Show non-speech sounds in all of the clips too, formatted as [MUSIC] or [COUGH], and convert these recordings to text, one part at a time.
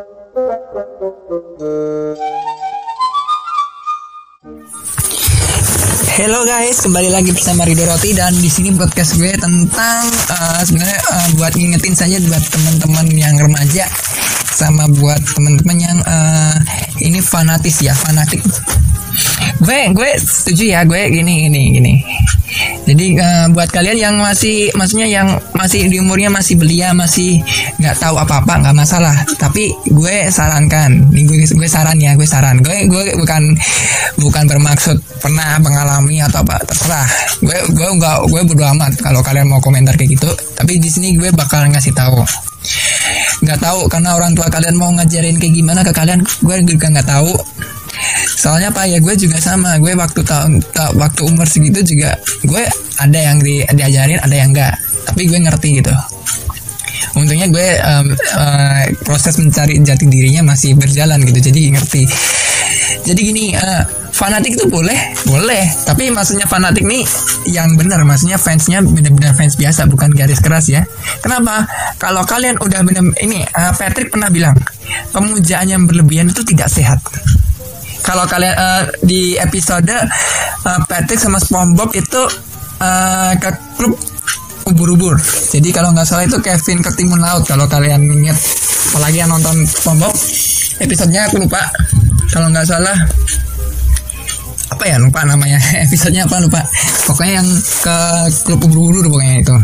Hello guys, kembali lagi bersama Rido Roti dan di sini podcast gue tentang uh, sebenarnya uh, buat ngingetin saja buat teman-teman yang remaja sama buat teman-teman yang uh, ini fanatis ya, fanatik. Gue gue setuju ya, gue gini gini gini. Jadi uh, buat kalian yang masih maksudnya yang masih di umurnya masih belia masih nggak tahu apa-apa nggak masalah. Tapi gue sarankan, gue gue saran ya, gue saran. Gue gue bukan bukan bermaksud pernah mengalami atau apa terserah. Gue gue nggak gue bodo amat kalau kalian mau komentar kayak gitu. Tapi di sini gue bakal ngasih tahu nggak tahu karena orang tua kalian mau ngajarin kayak gimana ke kalian gue juga nggak tahu soalnya apa ya gue juga sama. Gue waktu tahun ta, waktu umur segitu juga gue ada yang di, diajarin ada yang enggak. Tapi gue ngerti gitu. Untungnya gue um, uh, proses mencari jati dirinya masih berjalan gitu. Jadi ngerti. Jadi gini uh, fanatik itu boleh boleh. Tapi maksudnya fanatik nih yang benar. Maksudnya fansnya benar-benar fans biasa bukan garis keras ya. Kenapa? Kalau kalian udah benar ini uh, Patrick pernah bilang pemujaan yang berlebihan itu tidak sehat kalau kalian uh, di episode uh, Patrick sama SpongeBob itu uh, ke klub ubur-ubur. Jadi kalau nggak salah itu Kevin ke timun laut kalau kalian ingat. Apalagi yang nonton SpongeBob episodenya aku lupa. Kalau nggak salah apa ya lupa namanya [LAUGHS] episodenya apa lupa. Pokoknya yang ke klub ubur-ubur pokoknya itu.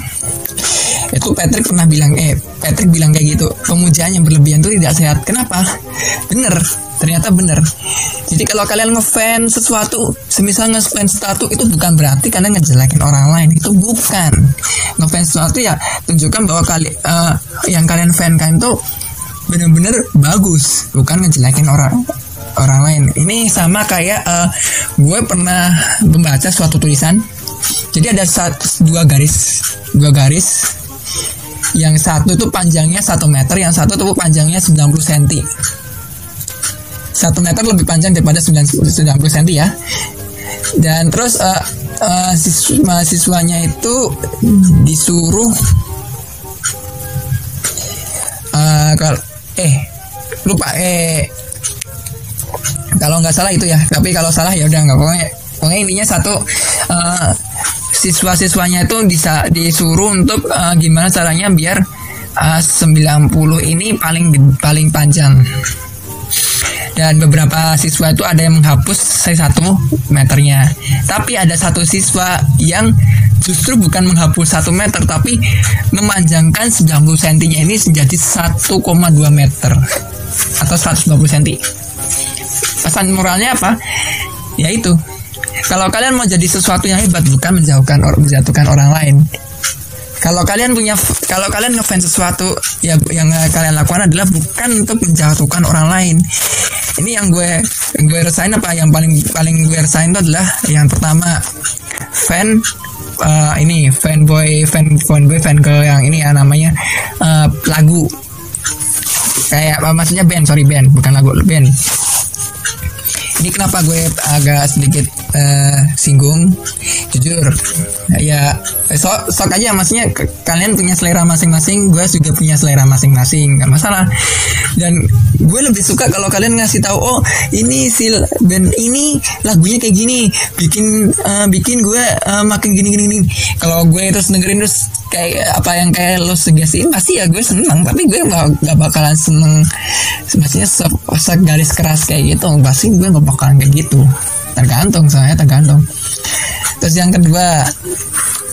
Itu Patrick pernah bilang eh Patrick bilang kayak gitu pemujaan yang berlebihan itu tidak sehat. Kenapa? Bener ternyata bener. Jadi kalau kalian ngefans sesuatu semisal ngefans satu itu bukan berarti kalian ngejelekin orang lain. Itu bukan. Ngefans sesuatu ya tunjukkan bahwa kali uh, yang kalian fan kan itu bener-bener bagus. Bukan ngejelekin orang orang lain. Ini sama kayak uh, gue pernah membaca suatu tulisan. Jadi ada satu, dua garis dua garis. Yang satu itu panjangnya satu meter yang satu tuh panjangnya 90 cm satu meter lebih panjang daripada 90 cm ya. Dan terus uh, uh, siswa, mahasiswanya itu disuruh uh, kalau eh lupa eh kalau nggak salah itu ya. Tapi kalau salah ya udah nggak pokoknya pokoknya intinya satu uh, siswa-siswanya itu bisa disuruh untuk uh, gimana caranya biar uh, 90 ini paling paling panjang dan beberapa siswa itu ada yang menghapus satu meternya. Tapi ada satu siswa yang justru bukan menghapus satu meter tapi memanjangkan 90 cm ini menjadi 1,2 meter atau 120 cm pesan moralnya apa? Yaitu kalau kalian mau jadi sesuatu yang hebat bukan menjauhkan menjatuhkan orang lain kalau kalian punya kalau kalian ngefans sesuatu ya yang kalian lakukan adalah bukan untuk menjatuhkan orang lain. Ini yang gue gue rasain apa? Yang paling paling gue rasain itu adalah yang pertama fan uh, ini fanboy fan fanboy fan ke yang ini ya namanya uh, lagu. Kayak apa maksudnya band? Sorry band bukan lagu band. Ini kenapa gue agak sedikit uh, singgung. Jujur. Ya sok sok aja maksudnya kalian punya selera masing-masing gue juga punya selera masing-masing nggak masalah. Dan gue lebih suka kalau kalian ngasih tahu oh ini si band ini lagunya kayak gini bikin uh, bikin gue uh, makin gini gini gini. Kalau gue terus dengerin terus kayak apa yang kayak lo suggestiin pasti ya gue seneng. Tapi gue gak, gak bakalan seneng. Maksudnya se, se garis keras kayak gitu pasti gue gak bakalan kayak gitu tergantung soalnya tergantung. Terus yang kedua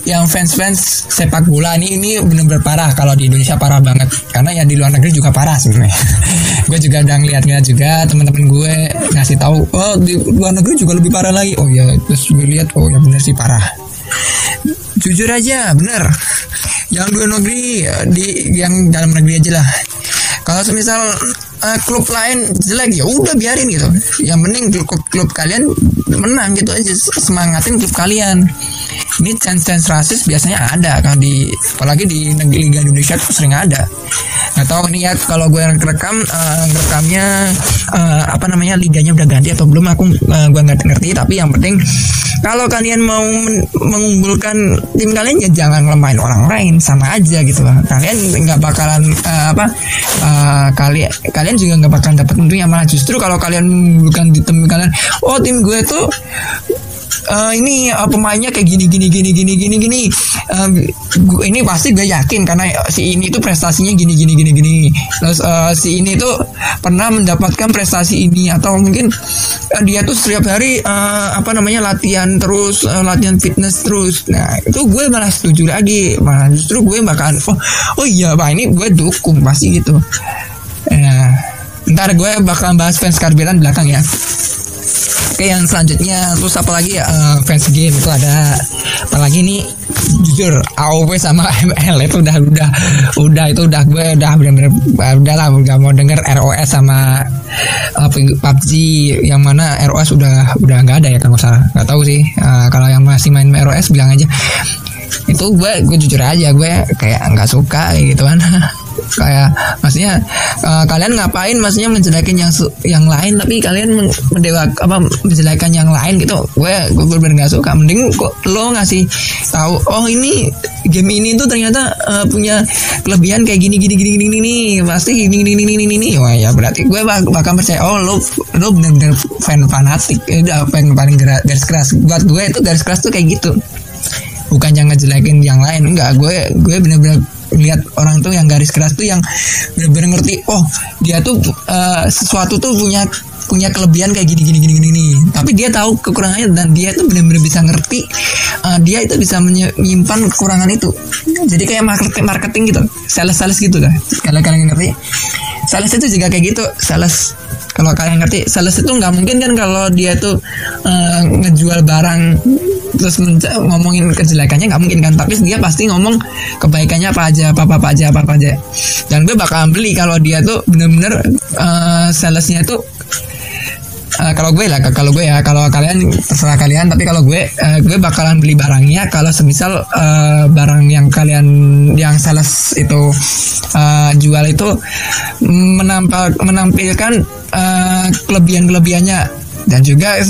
yang fans-fans sepak bola ini ini benar-benar parah kalau di Indonesia parah banget. Karena ya di luar negeri juga parah sebenarnya. [LAUGHS] Gue juga udah ngeliat-ngeliat juga teman-teman gue ngasih tahu oh di luar negeri juga lebih parah lagi. Oh ya terus gue lihat oh ya benar sih parah. Jujur aja bener. Yang luar negeri di yang dalam negeri aja lah. Kalau semisal uh, klub lain jelek ya udah biarin gitu. Yang penting klub, klub kalian menang gitu aja. Semangatin klub kalian. Ini chance chance rasis biasanya ada kan di apalagi di Liga Indonesia tuh sering ada. Nggak tahu nih ya kalau gue rekam uh, rekamnya uh, apa namanya liganya udah ganti atau belum aku uh, gue nggak ngerti. Tapi yang penting kalau kalian mau mengunggulkan tim kalian ya jangan lemahin orang lain. Sama aja gitu lah. Kalian nggak bakalan uh, apa uh, kalian kalian juga nggak bakalan dapat untungnya. Malah justru kalau kalian bukan di tim kalian oh tim gue tuh uh, ini uh, pemainnya kayak gini gini gini gini gini gini. Uh, ini pasti gue yakin karena si ini tuh prestasinya gini gini gini gini. Terus uh, si ini tuh pernah mendapatkan prestasi ini atau mungkin uh, dia tuh setiap hari uh, apa namanya latihan terus uh, latihan fitness terus. Nah itu gue malah setuju lagi. Malah justru gue bakalan oh oh iya pak ini gue dukung pasti gitu. Nah ntar gue bakal bahas fans Karbelan belakang ya Oke yang selanjutnya terus apalagi ya? Uh, fans game itu ada apalagi nih? Jujur AOV sama [LAUGHS] ML itu udah udah udah itu udah gue udah bener-bener udah lah udah mau denger ROS sama uh, PUBG yang mana ROS udah udah nggak ada ya kalau salah. Nggak tahu sih uh, kalau yang masih main ROS bilang aja. Itu gue gue jujur aja gue kayak nggak suka gitu kan [LAUGHS] kayak maksudnya uh, kalian ngapain? Maksudnya menjelekin yang yang lain tapi kalian mendewa apa menjelekan yang lain gitu. Gue gue bener nggak suka. Mending kok lo ngasih tahu oh ini game ini tuh ternyata uh, punya kelebihan kayak gini gini gini gini gini pasti gini gini gini gini gini. Wah ya berarti gue bak bakal percaya oh lo lo bener-bener fan fanatik ya udah fan paling garis keras. Buat gue itu garis keras tuh kayak gitu. Bukan yang ngejelekin yang lain enggak. Gue gue bener-bener lihat orang tuh yang garis keras tuh yang benar-benar ngerti oh dia tuh uh, sesuatu tuh punya punya kelebihan kayak gini gini gini gini. Tapi dia tahu kekurangannya dan dia tuh benar-benar bisa ngerti uh, dia itu bisa menyimpan kekurangan itu. Jadi kayak marketing marketing gitu sales sales gitu kan. Kalau kalian ngerti sales itu juga kayak gitu. Sales. Kalau kalian ngerti sales itu nggak mungkin kan kalau dia tuh uh, ngejual barang terus ngomongin kejelekannya nggak mungkin kan. Tapi dia pasti ngomong kebaikannya apa aja apa apa aja apa apa aja. Dan gue bakal beli kalau dia tuh bener-bener uh, salesnya tuh Uh, kalau gue lah kalau gue ya kalau kalian terserah kalian tapi kalau gue uh, gue bakalan beli barangnya kalau semisal uh, barang yang kalian yang sales itu uh, jual itu menampal menampilkan uh, kelebihan kelebihannya dan juga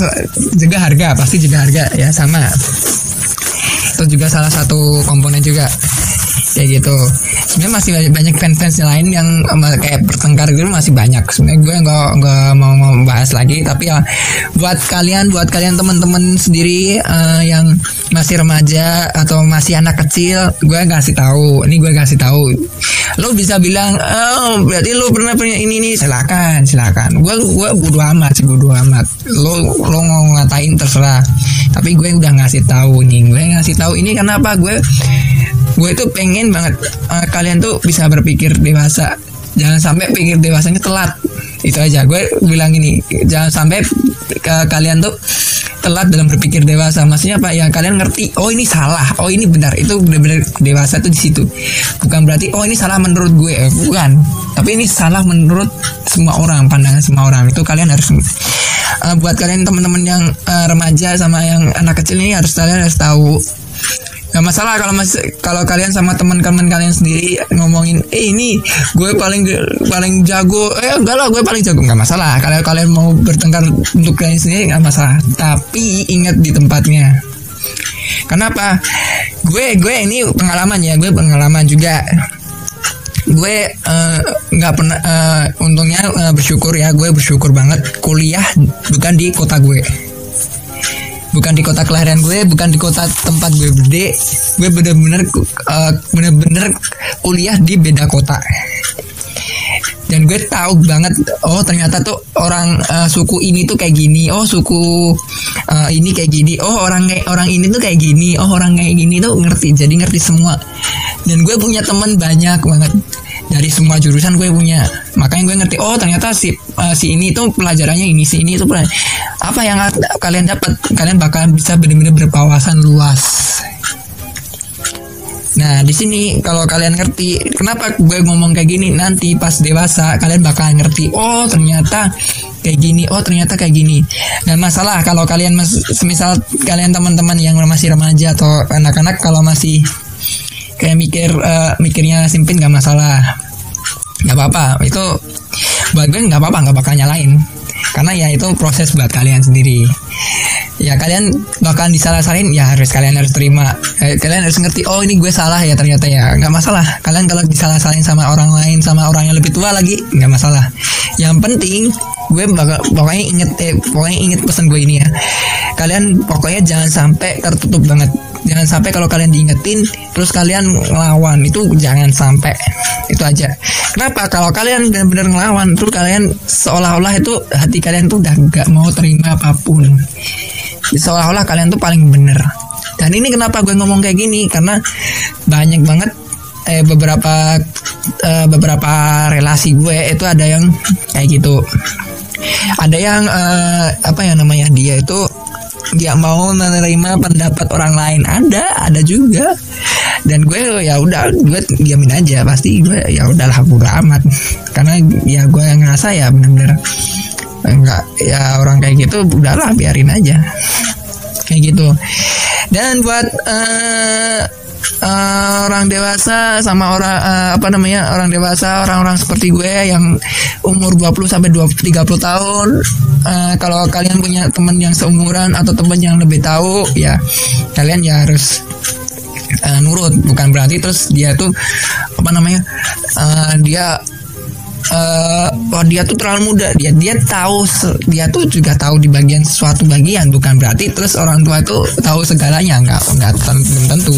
juga harga pasti juga harga ya sama. Itu juga salah satu komponen juga kayak gitu. Sebenarnya masih banyak, banyak fans-fans lain yang kayak bertengkar gitu masih banyak. Sebenarnya gue nggak nggak mau membahas lagi tapi ya buat kalian buat kalian teman-teman sendiri uh, yang masih remaja atau masih anak kecil gue kasih tahu. Ini gue kasih tahu. Lo bisa bilang oh berarti lo pernah punya ini nih silakan silakan. Gue gue bodo amat sih bodo amat. Lo lo mau ngatain terserah. Tapi gue udah ngasih tahu nih. Gue ngasih tahu ini kenapa? Gue gue tuh pengen banget uh, kalian tuh bisa berpikir dewasa. Jangan sampai pikir dewasanya telat. Itu aja. Gue bilang ini jangan sampai uh, kalian tuh telat dalam berpikir dewasa. Maksudnya apa? Ya kalian ngerti oh ini salah. Oh ini benar. Itu benar-benar dewasa tuh di situ. Bukan berarti oh ini salah menurut gue. Eh, bukan. Tapi ini salah menurut semua orang pandangan semua orang. Itu kalian harus uh, buat kalian teman-teman yang uh, remaja sama yang anak kecil ini harus kalian harus tahu Gak masalah kalau masih kalau kalian sama teman-teman kalian sendiri ngomongin, eh ini gue paling paling jago, eh enggak lah gue paling jago nggak masalah. Kalau kalian mau bertengkar untuk kalian sendiri nggak masalah. Tapi ingat di tempatnya. Kenapa? Gue gue ini pengalaman ya, gue pengalaman juga gue eh, nggak uh, pernah uh, untungnya uh, bersyukur ya gue bersyukur banget kuliah bukan di kota gue bukan di kota kelahiran gue bukan di kota tempat gue gede. Gue bener-bener uh, bener-bener kuliah di beda kota. Dan gue tahu banget oh ternyata tuh orang uh, suku ini tuh kayak gini. Oh suku uh, ini kayak gini. Oh orang orang ini tuh kayak gini. Oh orang kayak gini tuh ngerti. Jadi ngerti semua. Dan gue punya teman banyak banget dari semua jurusan gue punya. Makanya gue ngerti oh ternyata si uh, si ini tuh pelajarannya ini si ini tuh apa yang kalian dapat? Kalian bakal bisa benar-benar berpawasan luas. Nah, di sini kalau kalian ngerti kenapa gue ngomong kayak gini? Nanti pas dewasa kalian bakal ngerti. Oh, ternyata kayak gini oh ternyata kayak gini. Nggak masalah kalau kalian semisal kalian teman-teman yang masih remaja atau anak-anak kalau masih kayak mikir uh, mikirnya simpin nggak masalah nggak apa-apa. Itu buat gue nggak apa-apa nggak bakal nyalain. Karena ya itu proses buat kalian sendiri. Ya kalian bakal disalah-salahin ya harus kalian harus terima. Eh, kalian harus ngerti oh ini gue salah ya ternyata ya. Nggak masalah. Kalian kalau disalah-salahin sama orang lain sama orang yang lebih tua lagi nggak masalah. Yang penting gue bakal pokoknya inget eh, pokoknya inget pesan gue ini ya. Kalian pokoknya jangan sampai tertutup banget jangan sampai kalau kalian diingetin terus kalian ngelawan. Itu jangan sampai. Itu aja. Kenapa? Kalau kalian benar-benar ngelawan terus kalian seolah-olah itu hati kalian tuh udah gak mau terima apa pun. Seolah-olah kalian tuh paling bener dan ini kenapa gue ngomong kayak gini? Karena banyak banget eh beberapa eh, beberapa relasi gue itu ada yang kayak gitu. Ada yang eh, apa ya namanya dia itu dia mau menerima pendapat orang lain. Ada ada juga. Dan gue ya udah gue diamin aja. Pasti gue ya udahlah bodo amat. Karena ya gue ngerasa ya bener-bener enggak ya orang kayak gitu udahlah biarin aja. Kayak gitu. Dan buat uh, uh, orang dewasa sama orang uh, apa namanya orang dewasa orang-orang seperti gue yang umur 20 sampai 20 30 tahun. Uh, kalau kalian punya teman yang seumuran atau teman yang lebih tahu ya kalian ya harus uh, nurut. Bukan berarti terus dia tuh apa namanya uh, dia uh, oh dia tuh terlalu muda. Dia dia tahu dia tuh juga tahu di bagian suatu bagian. Bukan berarti terus orang tua itu tahu segalanya. Nggak nggak tentu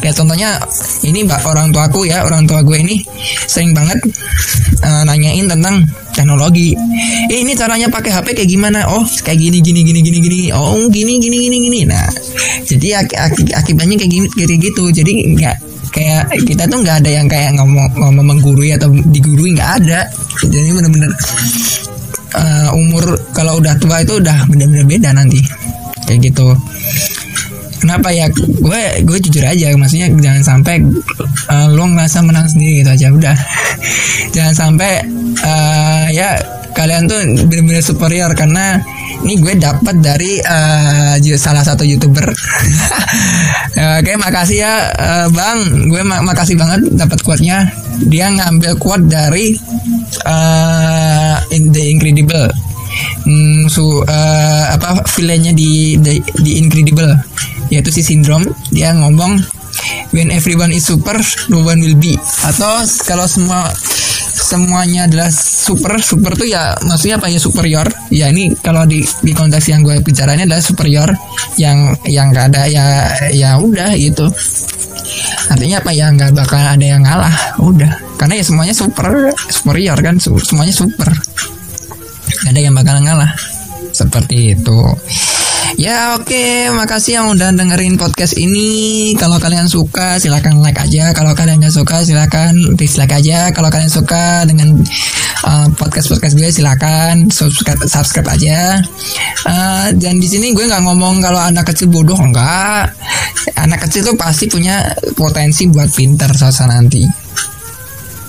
kayak contohnya ini mbak orang tuaku ya orang tua gue ini sering banget uh, nanyain tentang teknologi. Eh, ini caranya pakai HP kayak gimana? Oh kayak gini gini gini gini gini. Oh gini gini gini gini. Nah jadi ak ak akibatnya kayak gini kayak gitu. Jadi nggak kayak kita tuh nggak ada yang kayak ngomong ngomong menggurui atau digurui nggak ada. Jadi bener-bener uh, umur kalau udah tua itu udah bener-bener beda nanti. Kayak gitu kenapa ya? Gue gue jujur aja maksudnya jangan sampai uh, lo ngerasa menang sendiri gitu aja. Udah. [LAUGHS] Jangan sampai uh, ya kalian tuh benar-benar superior karena ini gue dapat dari uh, salah satu youtuber. [LAUGHS] Oke makasih ya uh, bang. Gue mak makasih banget dapat quote-nya. Dia ngambil quote dari uh, in the incredible. Hmm, su uh, apa villainnya di, di di incredible yaitu si sindrom dia ngomong when everyone is super no one will be. Atau kalau semua semuanya adalah super super tuh ya maksudnya apa ya superior? Ya ini kalau di di konteks yang gue bicaranya adalah superior yang yang gak ada ya ya udah gitu. Artinya apa ya nggak bakal ada yang ngalah udah. Karena ya semuanya super superior kan semuanya super. Gak ada yang bakal ngalah. Seperti itu Ya oke, okay, makasih yang udah dengerin podcast ini. Kalau kalian suka silahkan like aja. Kalau kalian nggak suka silahkan dislike aja. Kalau kalian suka dengan uh, podcast podcast gue silahkan subscribe subscribe aja. Uh, dan di sini gue nggak ngomong kalau anak kecil bodoh enggak. Anak kecil tuh pasti punya potensi buat pinter suatu nanti.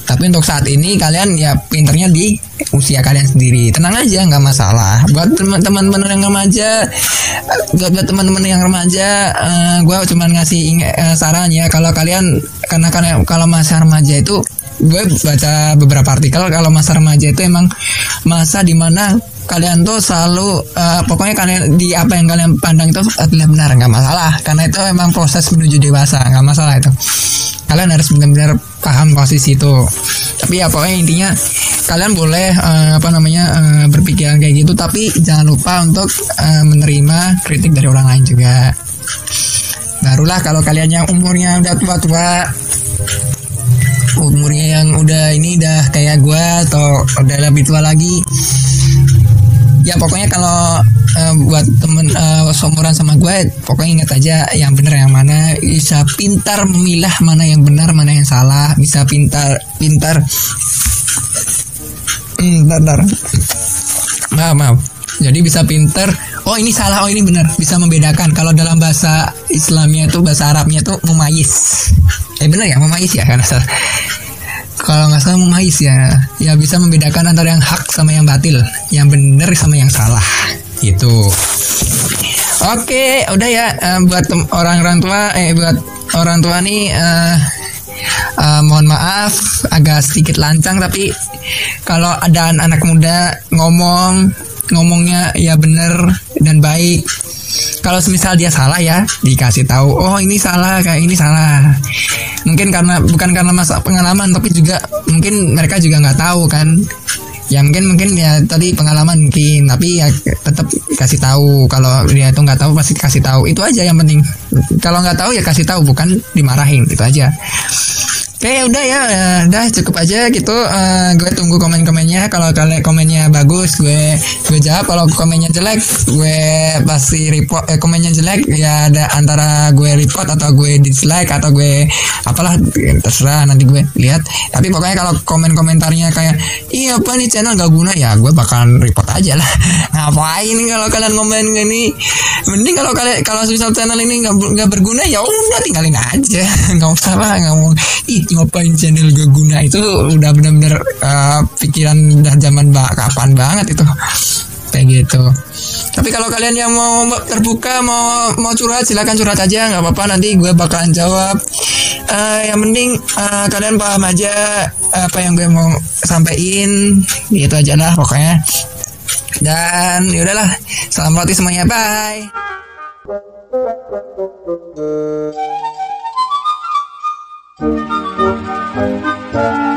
Tapi untuk saat ini kalian ya pinternya di usia kalian sendiri. Tenang aja, nggak masalah. Buat teman-teman yang remaja, buat, buat teman-teman yang remaja, uh, eh, gue cuma ngasih uh, saran ya. Kalau kalian karena karena kalau masa remaja itu gue baca beberapa artikel kalau masa remaja itu emang masa di mana kalian tuh selalu uh, pokoknya kalian di apa yang kalian pandang itu adalah benar nggak masalah. Karena itu emang proses menuju dewasa nggak masalah itu. Kalian harus benar-benar paham posisi itu. Tapi ya pokoknya intinya kalian boleh uh, apa namanya uh, berpikiran kayak gitu. Tapi jangan lupa untuk uh, menerima kritik dari orang lain juga. Barulah kalau kalian yang umurnya udah tua-tua umurnya yang udah ini udah kayak gue atau udah lebih tua lagi. Ya pokoknya kalau uh, buat temen uh, seumuran sama gue pokoknya ingat aja yang benar yang mana. Bisa pintar memilah mana yang benar mana yang salah. Bisa pintar pintar. Hmm, bentar, bentar. maaf maaf. Jadi bisa pintar. Oh ini salah. Oh ini benar. Bisa membedakan. Kalau dalam bahasa Islamnya itu bahasa Arabnya tuh mumayis. Eh benar ya? Mumayis ya kan kalau nggak salah memais ya. Ya bisa membedakan antara yang hak sama yang batil. Yang benar sama yang salah. Itu oke udah ya uh, buat orang-orang tua eh buat orang tua nih uh, uh, mohon maaf agak sedikit lancang tapi kalau ada anak muda ngomong ngomongnya ya bener dan baik. Kalau semisal dia salah ya dikasih tahu oh ini salah kayak ini salah. Mungkin karena bukan karena masa pengalaman tapi juga mungkin mereka juga nggak tahu kan. Ya mungkin mungkin ya tadi pengalaman mungkin tapi ya tetap kasih tahu. Kalau dia itu nggak tahu pasti kasih tahu. Itu aja yang penting. Kalau nggak tahu ya kasih tahu bukan dimarahin. Itu aja Oke udah ya, udah cukup aja gitu. Uh, gue tunggu komen-komennya. Kalau kalian komennya bagus, gue gue jawab. Kalau komennya jelek, gue pasti report. Eh, komennya jelek ya ada antara gue report atau gue dislike atau gue apalah terserah nanti gue lihat. Tapi pokoknya kalau komen-komentarnya kayak iya apa nih channel gak guna ya, gue bakalan report aja lah. [LAUGHS] Ngapain kalau kalian komen ini? Mending kalau kalian kalau misal channel ini nggak berguna ya udah tinggalin aja. [LAUGHS] Nggak usah lah, nggak mau. Ih ngopain channel gak guna? Itu udah bener-bener uh, pikiran udah zaman bak kapan banget itu. Kayak gitu. Tapi kalau kalian yang mau terbuka mau mau curhat silahkan curhat aja. Nggak apa-apa nanti gue bakalan jawab. Uh, yang penting uh, kalian paham aja apa yang gue mau sampaikan. Gitu aja lah pokoknya. Dan yaudahlah salam roti semuanya. Bye. thank you Thank you.